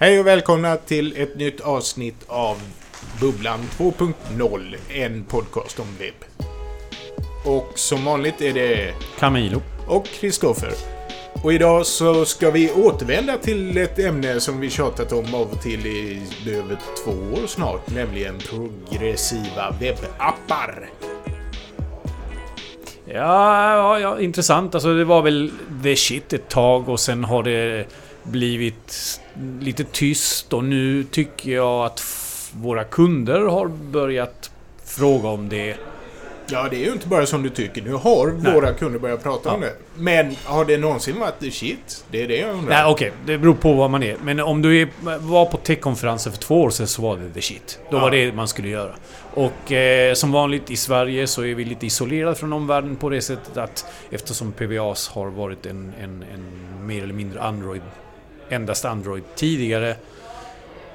Hej och välkomna till ett nytt avsnitt av Bubblan 2.0, en podcast om webb. Och som vanligt är det Camilo. och Kristoffer. Och idag så ska vi återvända till ett ämne som vi tjatat om av och till i över två år snart, nämligen progressiva webbappar. Ja, ja, ja, intressant. Alltså det var väl the shit ett tag och sen har det blivit lite tyst och nu tycker jag att våra kunder har börjat fråga om det. Ja, det är ju inte bara som du tycker. Nu har Nej. våra kunder börjat prata om Ja. det. Men har det någonsin varit the shit? Det är det jag undrar. Nej, okej. det beror på vad man är. Men om du är, var på techkonferensen för två år sedan så var det the shit. Då Ja. var det man skulle göra. Och eh, som vanligt i Sverige så är vi lite isolerade från omvärlden på det sättet att eftersom PVAs har varit en, en, en mer eller mindre Android, endast Android tidigare.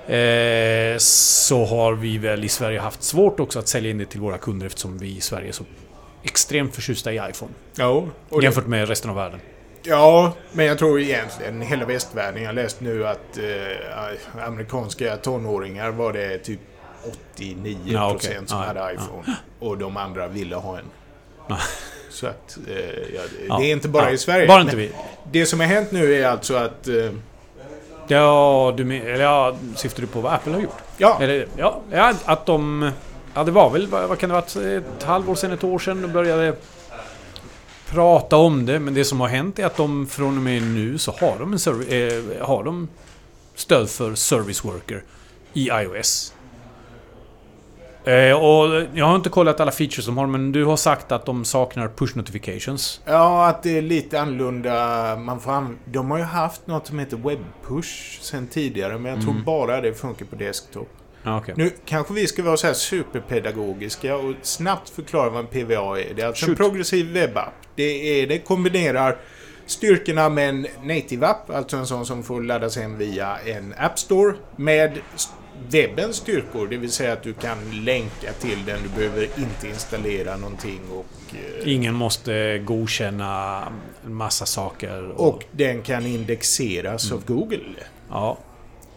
Eh, så har vi väl i Sverige haft svårt också att sälja in det till våra kunder eftersom vi i Sverige är så extremt förtjusta i iPhone. Ja, och Jämfört med resten av världen. ja, men jag tror egentligen hela västvärlden. Jag har läst nu att eh, amerikanska tonåringar var det typ 89% Ja, okej. som Ja, hade ja. iPhone. Och de andra ville ha en. Ja. Så att, eh, ja, det, Ja. är inte bara Ja. i Sverige. Bara inte vi. Det som har hänt nu är alltså att... Eh, Ja, du men, eller ja, syftar du på vad Apple har gjort? ja, Eller, ja, ja, att de... Ja, det var väl, vad, kan det varit, ett halvår sedan, ett år sedan de började prata om det. Men det som har hänt är att de från och med nu så har de, en serv- eh, har de stöd för Service Worker i iOS. Eh, och jag har inte kollat alla features de har, men du har sagt att de saknar push notifications. Ja, att det är lite annorlunda. Man får anv- de har ju haft något som heter webpush sen tidigare, men jag tror Mm. bara det funkar på desktop. Okej. Nu kanske vi ska vara så här superpedagogiska och snabbt förklara vad en PVA är. Det är alltså en Shoot. progressiv webbapp. Det, är, det kombinerar styrkorna med en native app, alltså en sån som får laddas hem via en App Store, med webbens styrkor, det vill säga att du kan länka till den, du behöver inte installera någonting och... eh, Ingen måste godkänna en massa saker. Och den kan indexeras Mm. av Google. Ja.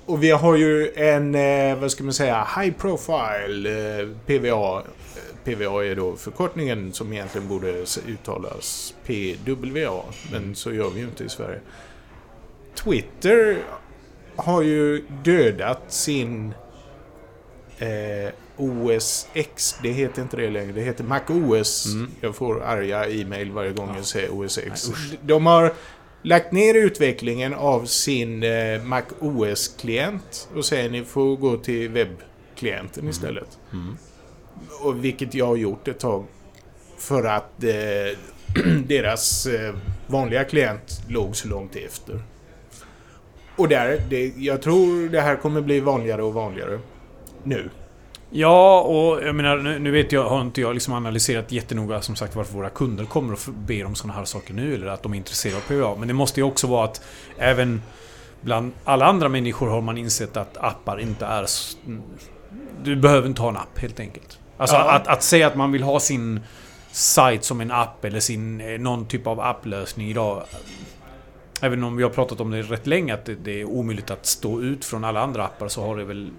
Och vi har ju en, eh, vad ska man säga, high profile eh, PVA. PVA är då förkortningen som egentligen borde uttalas PWA. Men så gör vi ju inte i Sverige. Twitter har ju dödat sin eh, OS X. Det heter inte det längre. Det heter Mac OS. Mm. Jag får arga e-mail varje gång jag säger OS X. De har lagt ner utvecklingen av sin eh, Mac OS-klient och säger ni får gå till webbklienten istället. Mm. Och vilket jag har gjort ett tag. För att eh, deras eh, vanliga klient låg så långt efter. Och där, det, jag tror det här kommer bli vanligare och vanligare. Nu. Ja, och jag menar, nu, nu vet jag, har inte jag liksom analyserat jättenoga som sagt varför våra kunder kommer och ber om sådana här saker nu, eller att de är intresserade av PVA. Men det måste ju också vara att även bland alla andra människor har man insett att appar inte är... Du behöver inte ha en app helt enkelt. Alltså Ja. att, att säga att man vill ha sin sajt som en app eller sin, eh, någon typ av applösning idag. Även om vi har pratat om det rätt länge, att det, det är omöjligt att stå ut från alla andra appar, så har det väl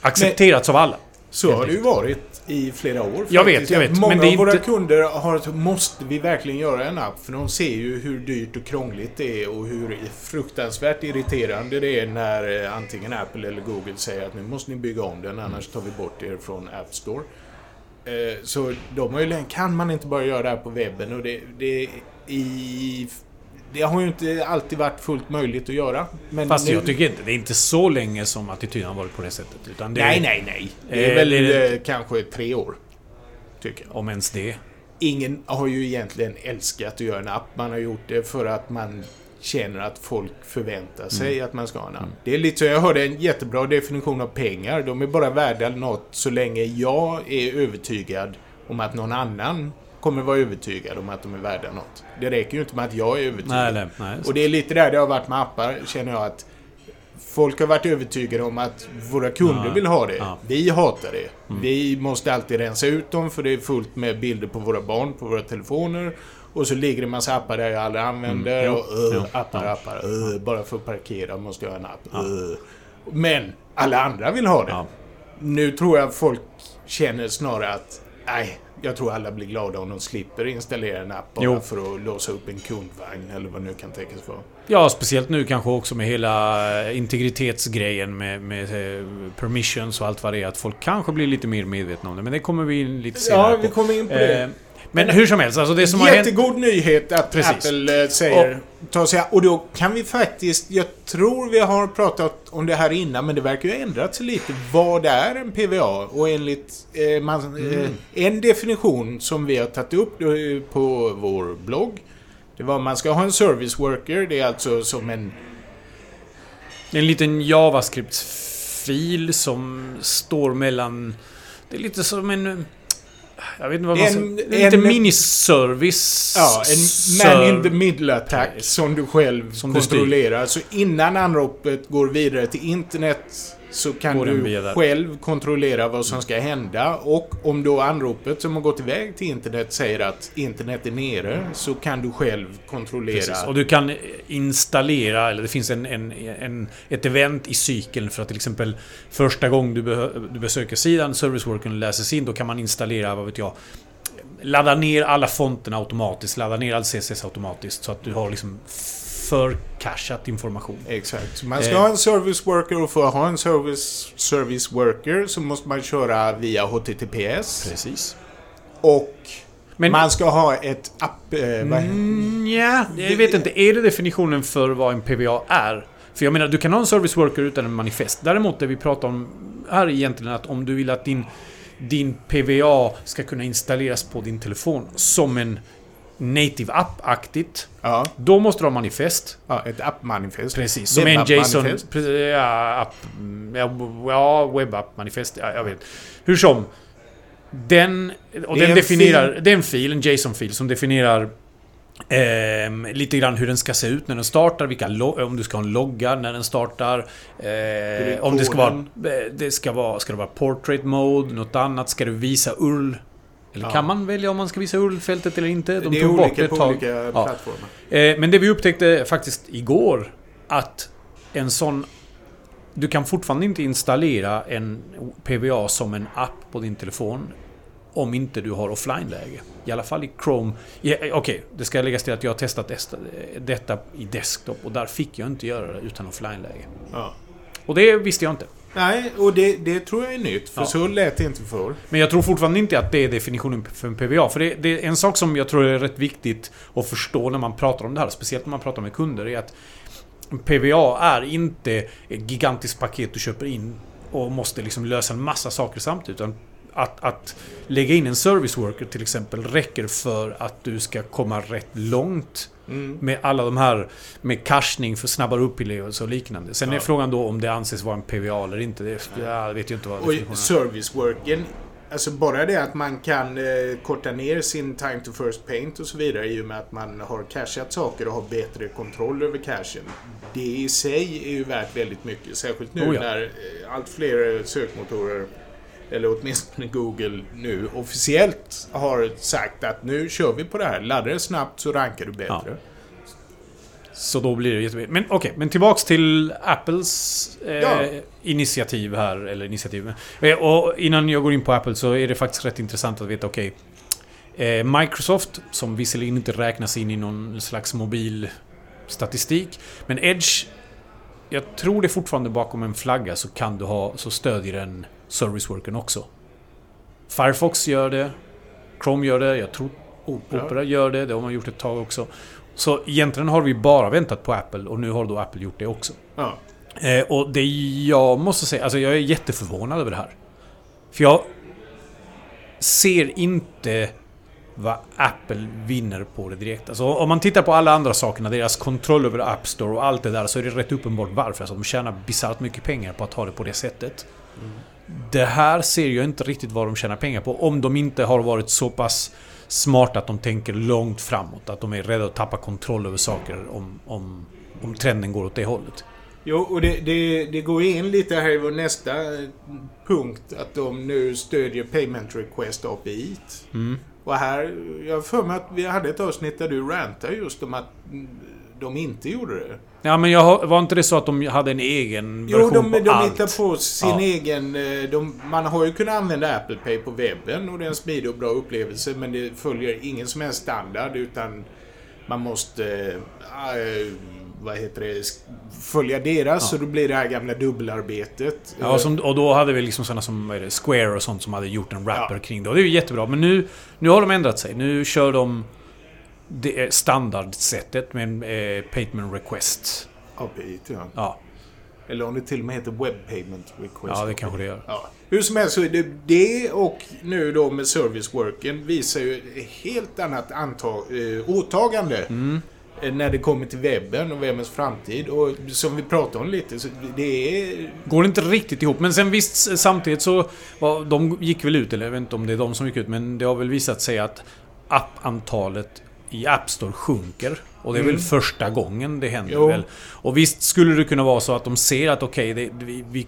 accepterats av alla. Så har det ju varit i flera år. Jag vet, faktiskt. jag vet, Många men av våra inte- kunder har ett, måste vi verkligen göra en app? För de ser ju hur dyrt och krångligt det är och hur fruktansvärt irriterande det är när eh, antingen Apple eller Google säger att nu måste ni bygga om den annars tar vi bort er från App Store. Eh, Så de har ju kan man inte bara göra det här på webben och det, det, i, det har ju inte alltid varit fullt möjligt att göra. Men Fast nu, jag tycker inte det är inte så länge som attityden har varit på det sättet. Utan det är, Nej, nej, nej. Det är Eh, väl det eh, kanske tre år. Tycker jag. Om ens det. Ingen har ju egentligen älskat att göra en app. Man har gjort det för att man känner att folk förväntar sig Mm. att man ska ha en app. Det är lite så, jag hörde en jättebra definition av pengar. De är bara värda något så länge jag är övertygad om att någon annan kommer vara övertygad om att de är värda något. Det räcker ju inte med att jag är övertygad. Nej, nej. Och det är lite där det har varit med appar, känner jag att Folk har varit övertygade om att våra kunder Ja, vill ha det. ja. Vi hatar det. Mm. Vi måste alltid rensa ut dem för det är fullt med bilder på våra barn på våra telefoner. Och så ligger det en massa appar där jag aldrig använder. Mm, jo, och, uh, appar, ja. appar. Uh, bara för att parkera måste jag ha en app. Uh. Men alla andra vill ha det. Ja. Nu tror jag folk känner snarare att nej, jag tror alla blir glada om de slipper installera en app bara Jo. för att låsa upp en kundvagn eller vad nu kan tänkas vara. Ja, speciellt nu kanske också med hela eh, integritetsgrejen med, med eh, permissions och allt vad det är. Att folk kanske blir lite mer medvetna om det. Men det kommer vi in lite senare Ja, på. vi kommer in på det. Eh, Men hur som helst, alltså det som har hänt... Jättegod nyhet att Precis. Apple eh, säger... Ta sig, och då kan vi faktiskt... Jag tror vi har pratat om det här innan, men det verkar ju ha ändrat sig lite. Vad är en PVA? Och enligt eh, man, Mm. eh, en definition som vi har tagit upp eh, på vår blogg. Det var man ska ha en service worker. Det är alltså som en... En liten JavaScript-fil som står mellan... Det är lite som en... Jag vet inte vad man ska... En- en- miniservice. Ja, en man in the middle attack som du själv Som du kontrollerar. Så innan anropet går vidare till internet så kan du själv kontrollera vad som ska hända. Och om då anropet som har gått iväg till internet säger att internet är nere så kan du själv kontrollera. Precis. Och du kan installera, eller det finns en, en, en, ett event i cykeln för att till exempel första gången du, du besöker sidan, serviceworken läses in, då kan man installera, vad vet jag, ladda ner alla fonterna automatiskt, ladda ner all CSS automatiskt så att du har liksom förcachat information. Exakt. Man ska Eh. ha en service worker och för att ha en service, service worker så måste man köra via HTTPS. Precis. Och Men... man ska ha ett app... Eh, Mm, ja, jag vet inte. Är det definitionen för vad en PVA är? För jag menar, du kan ha en service worker utan en manifest. Däremot det vi pratar om här är egentligen att om du vill att din, din PVA ska kunna installeras på din telefon som en native app-aktigt. Ja, Då måste du ha manifest. ja, ett app-manifest. Precis, som en JSON... Ja, app, ja, webbapp-manifest. Ja, jag vet. Hur som. Den... Och den en definierar... Det är en fil, en JSON-fil som definierar ehm, lite grann hur den ska se ut när den startar, vilka om du ska ha en logga när den startar. Eh, om det ska vara... eh, Det ska vara... Ska det vara portrait mode, något annat? Ska du visa URL? Eller Ja. kan man välja om man ska visa URL-fältet eller inte? De det är tog bort olika det på tag. olika plattformar. Eh, men det vi upptäckte faktiskt igår att en sån... Du kan fortfarande inte installera en PVA som en app på din telefon om inte du har offline-läge. I alla fall i Chrome. Ja, eh, Okej, det ska läggas till att jag har testat desta- detta i desktop och där fick jag inte göra det utan offline-läge. Ja. Och det visste jag inte. Nej, och det, det tror jag är nytt. För Ja. så lät det inte förr. Men jag tror fortfarande inte att det är definitionen för en PVA. För det, det är en sak som jag tror är rätt viktigt att förstå när man pratar om det här. Speciellt när man pratar med kunder. är att PVA är inte ett gigantiskt paket du köper in och måste liksom lösa en massa saker samtidigt. Utan att, att lägga in en service worker till exempel räcker för att du ska komma rätt långt Mm. med alla de här med cachning för snabbare upplevelse och liknande. Sen är Ja. frågan då om det anses vara en PVA eller inte. Det, jag vet ju inte vad Och definitionen är. service worken, alltså bara det att man kan eh, korta ner sin time to first paint och så vidare i och med att man har cacheat saker och har bättre kontroll över cachen. Det i sig är ju värt väldigt mycket. Särskilt nu Oh ja. när eh, allt fler sökmotorer eller åtminstone Google nu officiellt har sagt att nu kör vi på det här. Laddar det snabbt så rankar du bättre. Ja. Så då blir det jätteviktigt. Men okej, men tillbaks till Apples eh, Ja. initiativ här. Eller initiativ. Eh, och innan jag går in på Apple så är det faktiskt rätt intressant att veta, okej. eh, Microsoft, som visserligen inte räknas in i någon slags mobil statistik. Men Edge, jag tror det fortfarande bakom en flagga så kan du ha, så stödjer den service worken också. Firefox gör det. Chrome gör det. Jag tror Opera. Gör det. Det har man gjort ett tag också. Så egentligen har vi bara väntat på Apple och nu har då Apple gjort det också. Ja. Eh, och det jag måste säga, alltså jag är jätteförvånad över det här. För jag ser inte vad Apple vinner på det direkt. Alltså om man tittar på alla andra sakerna, deras kontroll över App Store och allt det där, så är det rätt uppenbart varför. Alltså de tjänar bisarrt mycket pengar på att ha det på det sättet. Det här ser jag inte riktigt vad de tjänar pengar på. Om de inte har varit så pass smarta att de tänker långt framåt. Att de är rädda att tappa kontroll över saker om, om, om trenden går åt det hållet. Jo, och det, det, det går in lite här i vår nästa punkt. Att de nu stödjer Payment Request API. Mm. Och här, jag har för mig att vi hade ett avsnitt där du rantade just om att de inte gjorde det. Ja, men jag, var inte det så att de hade en egen Jo, version de, på de allt? hittar på sin Ja. egen... eh, De, man har ju kunnat använda Apple Pay på webben och det är en smidig och bra upplevelse men det följer ingen som helst standard utan man måste... eh, vad heter det? Följa deras så då blir det här gamla dubbelarbetet. Ja, och, som, och då hade vi liksom sådana som det, Square och sånt som hade gjort en wrapper Ja. kring det. Och det är ju jättebra. Men nu, nu har de ändrat sig. Nu kör de det är standardsättet med en eh, payment request. API, ja. Ja, Eller om det till och med heter Web Payment Request. ja det kanske det gör. Ja. Hur som helst så är det, det och nu då med service worken visar ju ett helt annat antag, eh, åtagande. Mm. eh, När det kommer till webben och webbens framtid. Och som vi pratade om lite, så det är... Går inte riktigt ihop. Men sen visst, samtidigt så... De gick väl ut, eller jag vet inte om det är de som gick ut, men det har väl visat sig att appantalet i App Store sjunker. Och det är väl Mm. första gången det händer Jo. väl. Och visst skulle det kunna vara så att de ser att okej, det, vi, vi,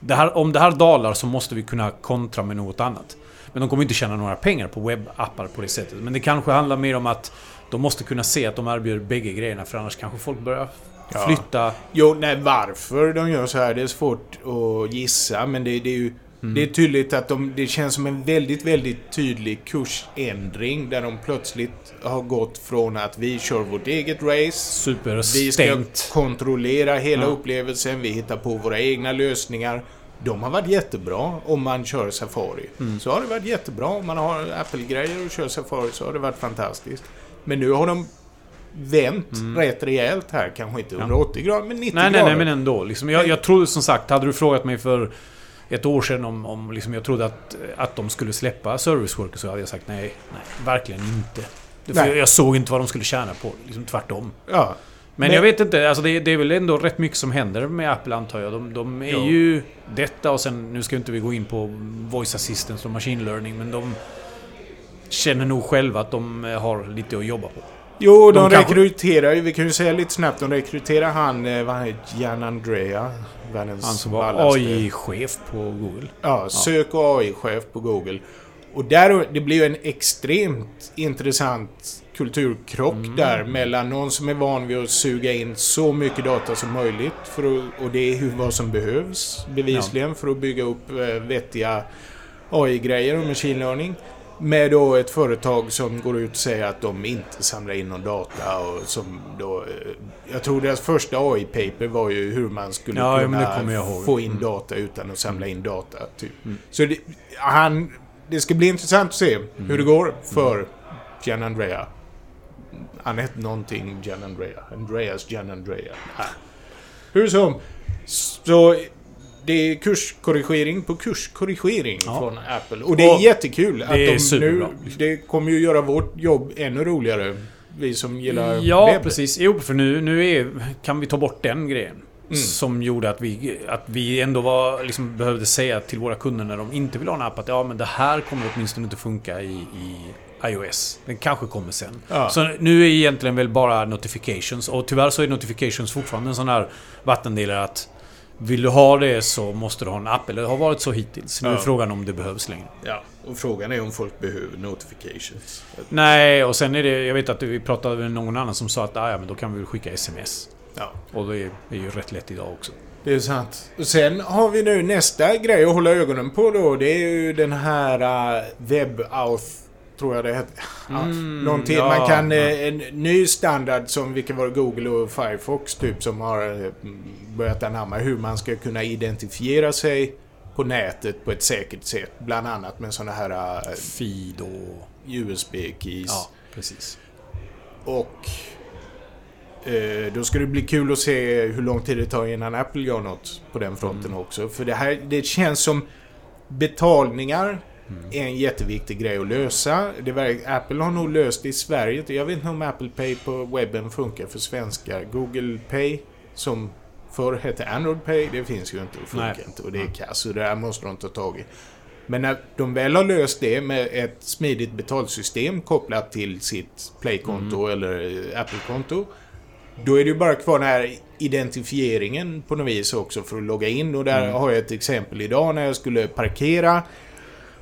det här, om det här dalar så måste vi kunna kontra med något annat. Men de kommer inte tjäna några pengar på webbappar på det sättet. Men det kanske handlar mer om att de måste kunna se att de erbjuder bägge grejerna för annars kanske folk börjar Ja. flytta. Jo, nej, varför de gör så här, det är svårt att gissa. Men det, det är ju... Mm. Det är tydligt att de, det känns som en väldigt, väldigt tydlig kursändring där de plötsligt har gått från att vi kör vårt eget race Vi ska Superstängt. kontrollera hela Ja. upplevelsen, vi hittar på våra egna lösningar. De har varit jättebra om man kör Safari. Mm. Så har det varit jättebra om man har Apple-grejer och kör Safari så har det varit fantastiskt. Men nu har de vänt rätt rejält här. Kanske inte 180 grader, men 90 Mm. Nej, nej, grader. nej, men ändå. Liksom, jag, jag trodde som sagt, hade du frågat mig för ett år sedan om, om liksom, jag trodde att, att de skulle släppa Service Worker så hade jag sagt nej, nej, verkligen inte. För Nej. jag, såg inte vad de skulle tjäna på liksom tvärtom. Ja, Men, Men- jag vet inte, alltså det, det är väl ändå rätt mycket som händer med Apple antar jag. De, de är Ja. ju detta och sen, nu ska inte vi gå in på voice assistance och machine learning, men de känner nog själva att de eh, har lite att jobba på. Jo, de, De rekryterar ju, vi kan ju säga lite snabbt, de rekryterar han, eh, vad heter, Jan Andrea. Världens Han som var. AI-chef på Google. Ja, sök och AI-chef på Google. Och där, det blir ju en extremt intressant kulturkrock Mm. där mellan någon som är van vid att suga in så mycket data som möjligt för att, och det är vad som behövs bevisligen för att bygga upp eh, vettiga AI-grejer och machine learning. Med då ett företag som går ut och säger att de inte samlar in någon data och som då... eh, Jag tror deras första AI-paper var ju hur man skulle Ja, kunna få in data utan att samla in data. Typ. Så det, han, det ska bli intressant att se hur det går för Gian Andrea. Han hette någonting Gian Andrea. Andreas Gian Andrea. Ah. Hur som. Så det är kurskorrigering på kurskorrigering Ja. från Apple. Och det är Och jättekul att det är de nu... Det kommer ju göra vårt jobb ännu roligare. Vi som gillar Ja, webb. precis. Jo, för nu, nu är, kan vi ta bort den grejen. Mm. Som gjorde att vi, att vi ändå var, liksom, behövde säga till våra kunder när de inte vill ha en app att ja, men det här kommer åtminstone inte funka i, i iOS. Den kanske kommer sen. Ja. Så nu är egentligen väl bara notifications. Och tyvärr så är notifications fortfarande en sån här vattendelare att vill du ha det så måste du ha en app. Eller det har varit så hittills. Nu är Ja. frågan om det behövs längre. Ja, och frågan är om folk behöver notifications. Nej, och sen är det... Jag vet att vi pratade med någon annan som sa att ah, ja, men då kan vi väl skicka sms. Ja. Och det är, är ju rätt lätt idag också. Det är sant. Och sen har vi nu nästa grej att hålla ögonen på då. Det är ju den här uh, WebAuth, tror jag det. Ja, Mm, någonting. ja, Man kan... ja. eh, En ny standard som vilket var Google och Firefox typ som har eh, börjat anamma hur man ska kunna identifiera sig på nätet på ett säkert sätt. Bland annat med sådana här uh, Feed och... USB-keys. Ja, precis. Och eh, då ska det bli kul att se hur lång tid det tar innan Apple gör något på den fronten Mm. också. För det här, det känns som betalningar Mm. är en jätteviktig grej att lösa. Apple har nog löst det i Sverige. Jag vet inte om Apple Pay på webben funkar för svenskar. Google Pay, som förr hette Android Pay, det finns ju inte och funkar Nej. inte. Och det är kass. Så det där måste de ta tag i. Men när de väl har löst det med ett smidigt betalsystem kopplat till sitt Play-konto eller eh, Apple-konto. Då är det ju bara kvar den här identifieringen på något vis också för att logga in. Och där har jag ett exempel idag när jag skulle parkera.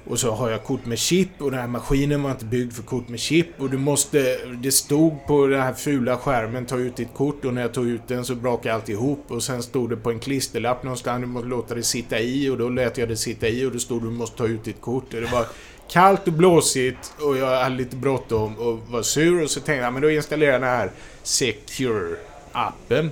Och så har jag kort med chip och den här maskinen var inte byggd för kort med chip. Och du måste... Det stod på den här fula skärmen, ta ut ditt kort. Och när jag tog ut den så brakade allt ihop och sen stod det på en klisterlapp någonstans, du måste låta det sitta i. Och då lät jag det sitta i och då stod du måste ta ut ditt kort. Och det var kallt och blåsigt och jag hade lite bråttom och var sur. Och så tänkte jag men då installerar jag den här Secure-appen.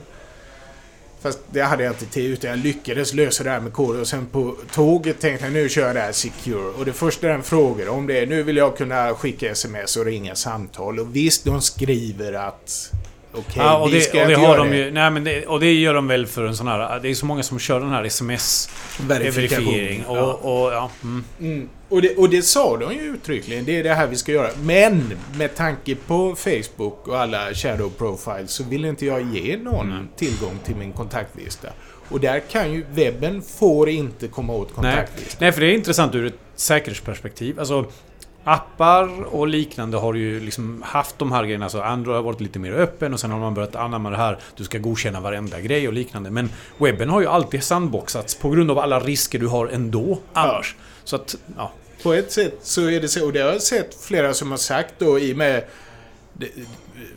Fast det hade jag inte tid utan jag lyckades lösa det här med kod och sen på tåget tänkte jag nu kör jag det här Secure. Och det första den frågar om det är nu vill jag kunna skicka sms och ringa samtal. Och visst, de skriver att Okej, ja, och det, vi ska och det har de ju, nej, men det, Och det gör de väl för en sån här... Det är så många som kör den här sms-verifiering. Och, ja. Och, ja, mm. Mm. Och, det, och det sa de ju uttryckligen. Det är det här vi ska göra. Men med tanke på Facebook och alla shadow profiles så vill inte jag ge någon tillgång till min kontaktlista. Och där kan ju webben får inte komma åt kontaktlistan. Nej. nej, för det är intressant ur ett säkerhetsperspektiv. Alltså, appar och liknande har ju liksom haft de här grejerna. Alltså Android har varit lite mer öppen och sen har man börjat anamma det här. Du ska godkänna varenda grej och liknande. Men webben har ju alltid sandboxats på grund av alla risker du har ändå annars. Ja. Så att, ja. På ett sätt så är det så. Och det har jag sett flera som har sagt då i och med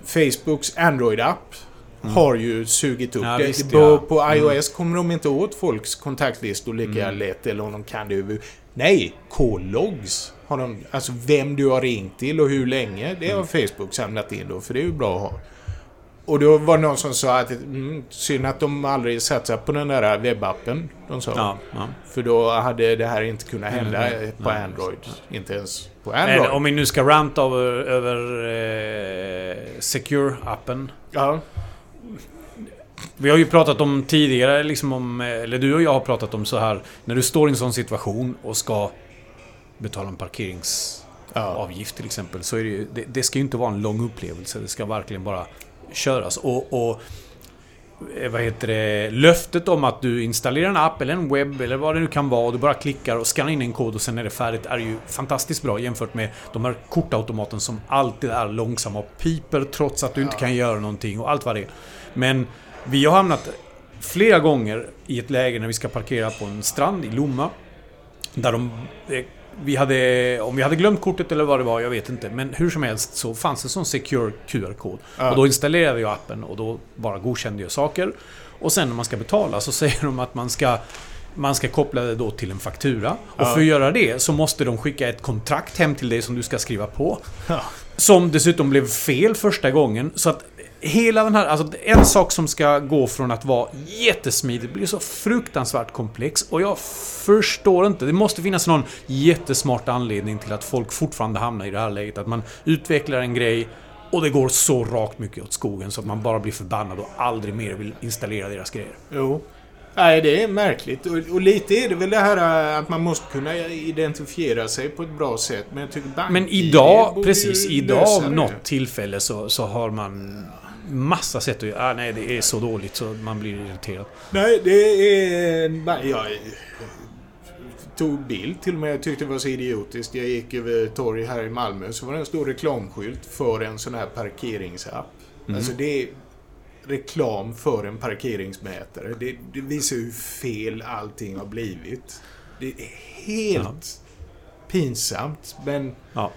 Facebooks Android-app Mm. har ju sugit upp ja, det. Visst, på, på mm. iOS mm. kommer de inte åt folks kontaktlistor lika mm. lätt, eller om de kan det över... Nej! K-logs har de... Alltså vem du har ringt till och hur länge, det har mm. Facebook samlat in då, för det är ju bra att ha. Och då var det någon som sa att mm, synd att de aldrig satsat på den där webbappen. De sa. Ja, ja. För då hade det här inte kunnat hända mm, på nej, Android. Inte ens på Android. Men om vi nu ska ranta över, över eh, Secure-appen. Ja. Vi har ju pratat om tidigare, liksom om, eller du och jag har pratat om så här. När du står i en sån situation och ska betala en parkeringsavgift till exempel. Så är det, ju, det, det ska ju inte vara en lång upplevelse. Det ska verkligen bara köras. Och, och eh, vad heter det, löftet om att du installerar en app eller en webb eller vad det nu kan vara och du bara klickar och skannar in en kod och sen är det färdigt är ju fantastiskt bra jämfört med de här kortautomaten som alltid är långsamma och piper trots att du inte kan göra någonting och allt vad det är. Men vi har hamnat flera gånger i ett läge när vi ska parkera på en strand i Lomma. Där de eh, vi hade, om vi hade glömt kortet eller vad det var, jag vet inte. Men hur som helst så fanns det en sån Secure QR-kod. Ja. Och då installerade jag appen och då bara godkände jag saker. Och sen när man ska betala så säger de att man ska man ska koppla det då till en faktura. Och ja. för att göra det så måste de skicka ett kontrakt hem till dig som du ska skriva på. Ja. Som dessutom blev fel första gången. Så att hela den här, alltså en sak som ska gå från att vara jättesmidigt blir så fruktansvärt komplex. Och jag förstår inte. Det måste finnas någon jättesmart anledning till att folk fortfarande hamnar i det här läget. Att man utvecklar en grej och det går så rakt mycket åt skogen så att man bara blir förbannad och aldrig mer vill installera deras grejer. Jo. Nej, det är märkligt. Och, och, lite är det väl det här äh, att man måste kunna identifiera sig på ett bra sätt. Men jag tycker bank Men idag, precis, idag av något tillfälle så, så har man massa sätt att göra. Ah, nej, det är så dåligt så man blir irriterad. Nej, det är... Jag tog bild till och med. Jag tyckte det var så idiotiskt. Jag gick över torg här i Malmö så var det en stor reklamskylt för en sån här parkeringsapp. Mm. Alltså det är reklam för en parkeringsmätare. Det, det visar hur fel allting har blivit. Det är helt ja. pinsamt, men... Ja.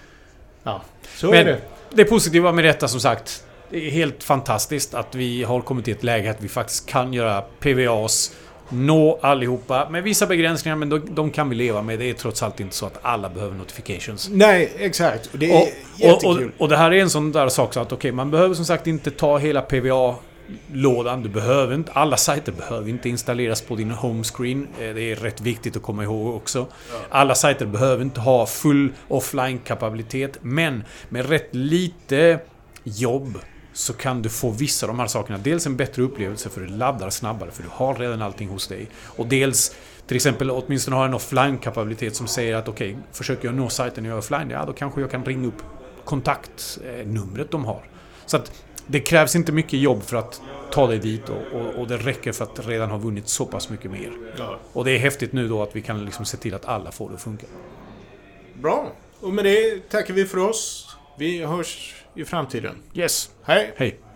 Ja, så men är det. Det positiva med detta som sagt det är helt fantastiskt att vi har kommit till ett läge att vi faktiskt kan göra PVAs nå allihopa med vissa begränsningar men de, de, kan vi leva med. Det är trots allt inte så att alla behöver notifications. Nej, exakt. Det är och, jättekul. Och, och, och, det här är en sån där sak så att okej, okay, man behöver som sagt inte ta hela PVA lådan. Du behöver inte, alla sajter behöver inte installeras på din homescreen. Eh, det är rätt viktigt att komma ihåg också. Alla sajter behöver inte ha full offline-kapabilitet. Men med rätt lite jobb så kan du få vissa av de här sakerna. Dels en bättre upplevelse för du laddar snabbare för du har redan allting hos dig. Och dels till exempel åtminstone ha en offline-kapabilitet som säger att okej, okay, försöker jag nå sajten när jag är offline, ja då kanske jag kan ringa upp kontaktnumret de har. Så att det krävs inte mycket jobb för att ta dig dit och, och, och det räcker för att redan ha vunnit så pass mycket mer. Ja. Och det är häftigt nu då att vi kan liksom se till att alla får det att funka. Bra! Och med det tackar vi för oss. Vi hörs i framtiden. Yes. Hej! Hej!